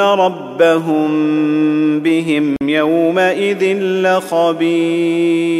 ان ربهم بهم يومئذ لخبير